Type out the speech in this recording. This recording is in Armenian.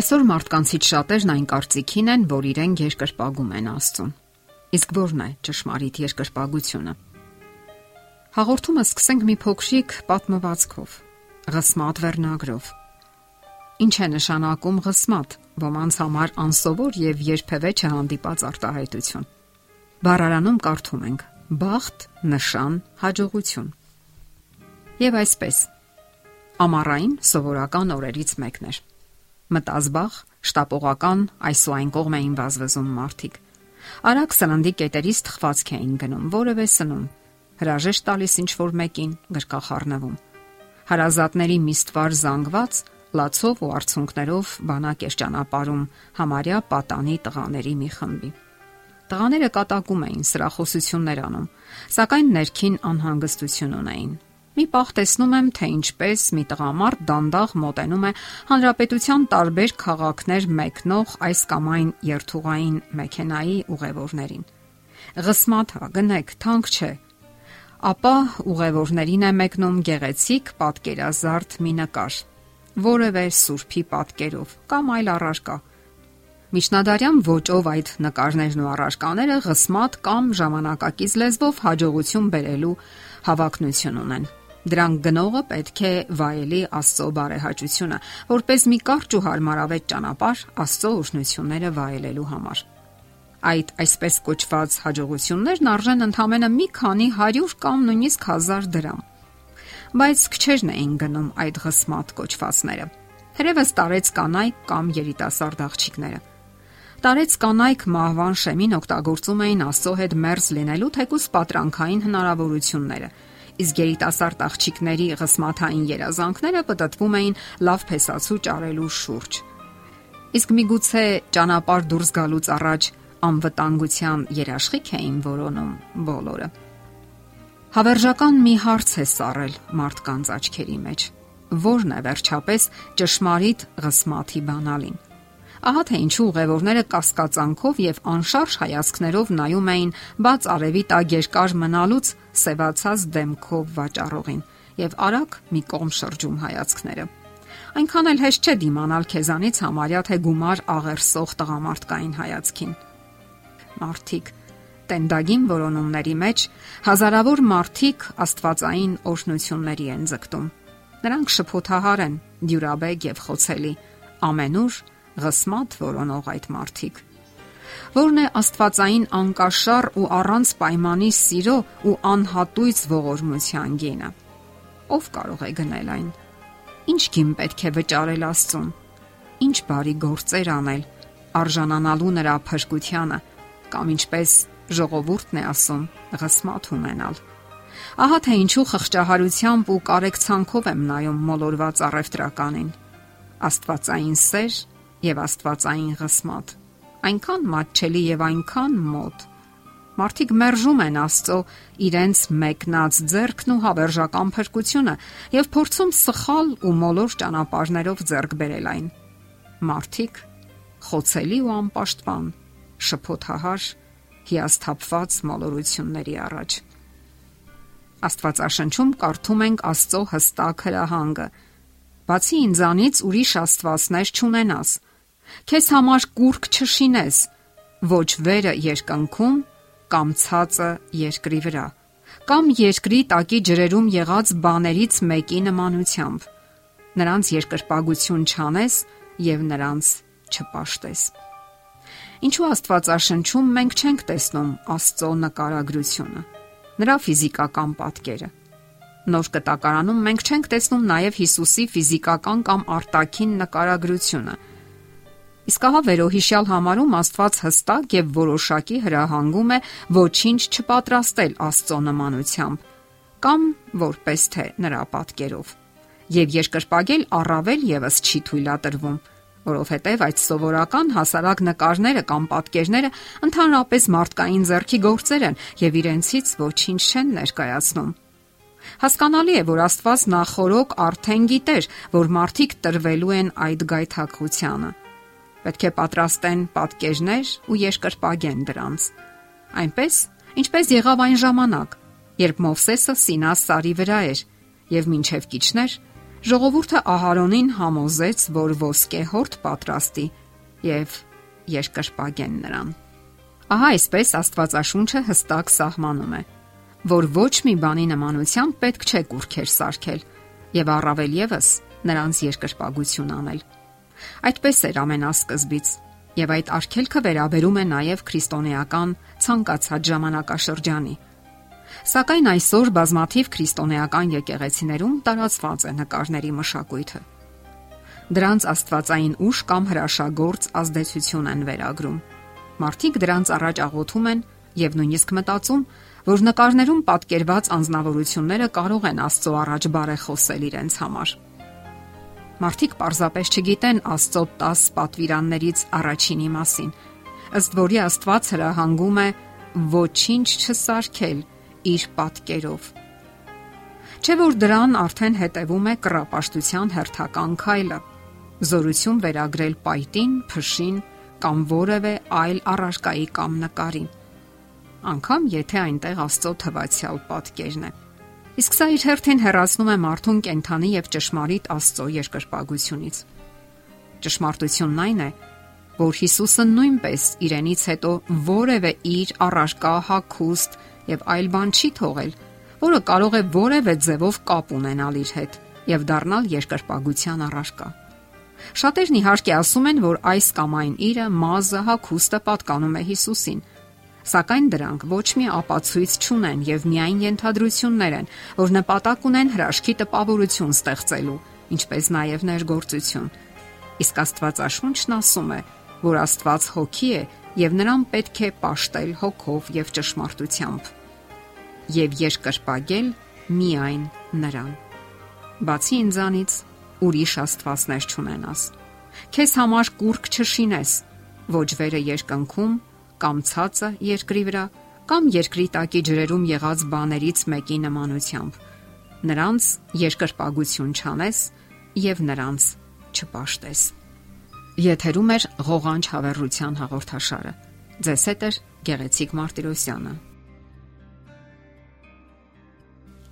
Այսօր մարդկանցից շատերն այն կարծիքին են, որ իրենք երկրպագում են Աստծուն։ Իսկ ո՞րն է ճշմարիտ երկրպագությունը։ Հաղորդումը սկսենք մի փոքրիկ պատմվածքով՝ Ղսմատ վերնագրով։ Ինչ է նշանակում ղսմատ՝ ոմանց համար անսովոր եւ երբևէ չհանդիպած արտահայտություն։ Բառարանում կարդում ենք. բախտ, նշան, հաջողություն։ Եվ այսպես։ Ամառային սովորական օրերից մեկն էր մտազբաղ, շտապողական այսու այն կողմ էին վազվզում մարդիկ։ Արագ սննդի կետերից թխվածք էին գնում, որևէ սնում, հրաժեշտ տալիս ինչ որ մեկին գրկախառնվում։ Հարազատների միստվար զանգված լացով ու արցունքներով բանակ էր ճանապարում համարյա պատանի տղաների մի խմբի։ Տղաները կատակում էին, սրախոսություններ անում, սակայն ներքին անհանգստություն ունեին Մի պահ տեսնում եմ, թե ինչպես մի տղամարդ դանդաղ մոտենում է հանրապետության տարբեր քաղաքներ մեկնող այս կամ այն երթուղային մեքենայի ուղևորներին։ Ղսմաթա գնեք, թանկ չէ։ Ապա ուղևորներին է մեկնում գեղեցիկ պատկերազարդ մի նկար, որևէ սուրբի պատկերով կամ այլ առարկա։ Միջնադարյան ոճով այդ նկարներն ու առարկաները ղսմատ կամ ժամանակակից լեզվով հաջողություն բերելու հավակնություն ունեն։ Դրանք գնողը պետք է վայելի Աստծո բարեհաճությունը, որպես մի կարճ ու հարմարավետ ճանապարհ Աստծո օրհնությունները վայելելու համար։ Այդ այսպես կոչված հաջողություններն արժեն ընդամենը մի քանի 100 կամ նույնիսկ 1000 դրամ։ Բայց քչերն էին գնում այդ ղսմատ կոչվածները։ Թերևս տարեց կանայք կամ երիտասարդ աղջիկները։ Տարեց կանայք մահվան շեմին օգտագործում էին Աստծո հետ մերձ լինելու թեկուս պատրանքային հնարավորությունները իսկ երիտասարդ աղջիկների ղսմաթային երազանքները պատտվում էին լավ փեսացու ճարելու շուրջ։ Իսկ միգուցե ճանապարհ դուրս գալուց առաջ անվտանգության երաշխիք էին որոնում բոլորը։ Հավերժական մի հարց է սարել մարդկանց աչքերի մեջ. ո՞րն է վերջապես ճշմարիտ ղսմաթի բանալին։ Ահա թե ինչու ուղևորները կասկածանքով եւ անշարժ հայացքներով նայում էին բաց արևի տակ երկար մնալուց սևացած դեմքով վաճառողին եւ արագ մի կողմ շրջում հայացքները։ Այնքան էլ հեշտ չէ դիմանալ քեզանից համարյա թե գումար աղերսող տղամարդկային հայացքին։ Մարդիկ տենդագին որոնումների մեջ հազարավոր մարդիկ աստվածային օրհնությունների են ձգտում։ Նրանք շփոթահար են, դյուրաբեկ եւ խոցելի, ամենուր ղսմատ որոնող այդ մարդիկ։ Որն է Աստվածային անկաշար ու առանց պայմանի սիրո ու անհատույց ողորմության գինը։ Ով կարող է գնել այն։ Ինչ գին պետք է վճարել Աստծուն։ Ինչ բարի գործեր անել արժանանալու նրա փրկությանը կամ ինչպես ժողովուրդն է ասում, ղսմատ ունենալ։ Ահա թե ինչու խղճահարությամբ ու կարեկցանքով եմ նայում մոլորված առևտրականին։ Աստվածային սեր եւ Աստվածային ղսմատ։ Այնքան մատչելի եւ այնքան մոտ։ Մարդիկ մերժում են Աստծո իրենց մեկնած ձեռքն ու հավերժական փրկությունը եւ փորձում սխալ ու մոլոր ճանապարհներով ձեռք բերել այն։ Մարդիկ խոցելի ու անպաշտպան, շփոթահար, հիասթափված մոլորությունների առաջ։ Աստվածաշնչում կարդում ենք Աստծո հստակ հրահանգը. Բացի ինձանից ուրիշ աստվածներ չունենաս Քեզ համար կուրք չշինես, ոչ վերը երկնքում կամ ցածը երկրի վրա, կամ երկրի տակի ջրերում եղած բաներից մեկի նմանությամբ։ Նրանց երկրպագություն չանես եւ նրանց չպաշտես։ Ինչու Աստվածաշնչում մենք չենք տեսնում Աստծո նկարագրությունը, նրա ֆիզիկական պատկերը։ Նոր կտակարանում մենք չենք տեսնում նաև Հիսուսի ֆիզիկական կամ արտաքին նկարագրությունը, Իսկ ահա վերոհիշյալ համարում Աստված հստակ եւ որոշակի հրահանգում է ոչինչ չպատրաստել Աստծո նմանությամբ կամ որպես թե նրա պատկերով։ Եվ երկրպագել առավել եւս չի թույլատրվում, որովհետև այդ սովորական հասարակ նկարները կամ պատկերները ընդհանրապես մարդկային ձեռքի գործեր են եւ իրենցից ոչինչ չեն ներկայացնում։ Հասկանալի է, որ Աստված նախորոք արդեն գիտեր, որ մարդիկ տրվելու են այդ գայթակղությանը Պետք է պատրաստեն պատկերներ ու երկրպագեն դրանց։ Այնպես, ինչպես եղավ այն ժամանակ, երբ Մովսեսը Սինա սարի վրա էր եւ մինչև կիչներ Ժողովուրդը Ահարոնին համոզեց, որ ոսկե հորթ պատրաստի եւ երկրպագեն նրան։ Ահա այսպես Աստվածաշունչը հստակ սահմանում է, որ ոչ մի բանի նմանությամբ պետք չէ կուրքեր սարքել եւ առավել եւս նրանց երկրպագություն անել։ Այդպես էր ամենասկզբից, եւ այդ արգելքը վերաբերում է նաեւ քրիստոնեական ցանկացած ժամանակաշրջանի Սակայն այսօր բազմաթիվ քրիստոնեական եկեղեցիներում տարածված է նկարների մշակույթը։ Դրանց աստվածային ուժ կամ հրաշագործ ազդեցություն են վերագրում։ Մարդիկ դրանց առաջ աղոթում են եւ նույնիսկ մտածում, որ նկարներում պատկերված անznավորությունները կարող են Աստծո առաջ բարեխոսել իրենց համար։ Մարդիկ պարզապես չգիտեն Աստծո 10 պատվիրաններից առաջինի մասին, ըստ որի Աստված հրահանգում է ոչինչ չսարքել իր պատկերով։ Չէ որ դրան արդեն հետևում է կռապաշտության հերթական քայլը՝ զորություն վերագրել պայտին, փշին կամ որևէ այլ առարկայի կամ նկարի։ Անկամ եթե այնտեղ Աստծո թվացial պատկերն է։ Իսկ սա իր հերթին հեռացնում է մարդուն կենթանի եւ ճշմարիտ Աստծո երկրպագությունից։ Ճշմարտությունն այն է, որ Հիսուսը նույնպես իրենից հետո որևէ իր առարկա հակուստ եւ այլ բան չի թողել, որը կարող է որևէ ձևով կապ ունենալ իր հետ եւ դառնալ երկրպագության առարկա։ Շատերն իհարկե ասում են, որ այս կամ այն իրը մազը հակոստը պատկանում է Հիսուսին, սակայն դրանք ոչ մի ապացույց չունեն եւ միայն ենթադրություններ են, որ նպատակ ունեն հրաշքի տպավորություն ստեղծելու, ինչպես նաեւ ներգործություն։ Իսկ Աստվածաշունչն ասում է, որ Աստված հոգի է եւ նրան պետք է ապաշտել հոգով եւ ճշմարտությամբ եւ երկրպագել միայն նրան։ Բացի ինձանից ուրիշ աստվածներ չունենաս։ Քեզ համար կուրք չշինես, ոչ վերը երկնքում կամ ցածը երկրի վրա կամ երկրի տակի ջրերում եղած բաներից մեկի նմանությամբ։ Նրանց երկրպագություն չանես եւ նրանց չպաշտես։ Եթերում է ղողանջ հավերրության հաղորդաշարը։ Ձեզ հետ է Գեղեցիկ Մարտիրոսյանը։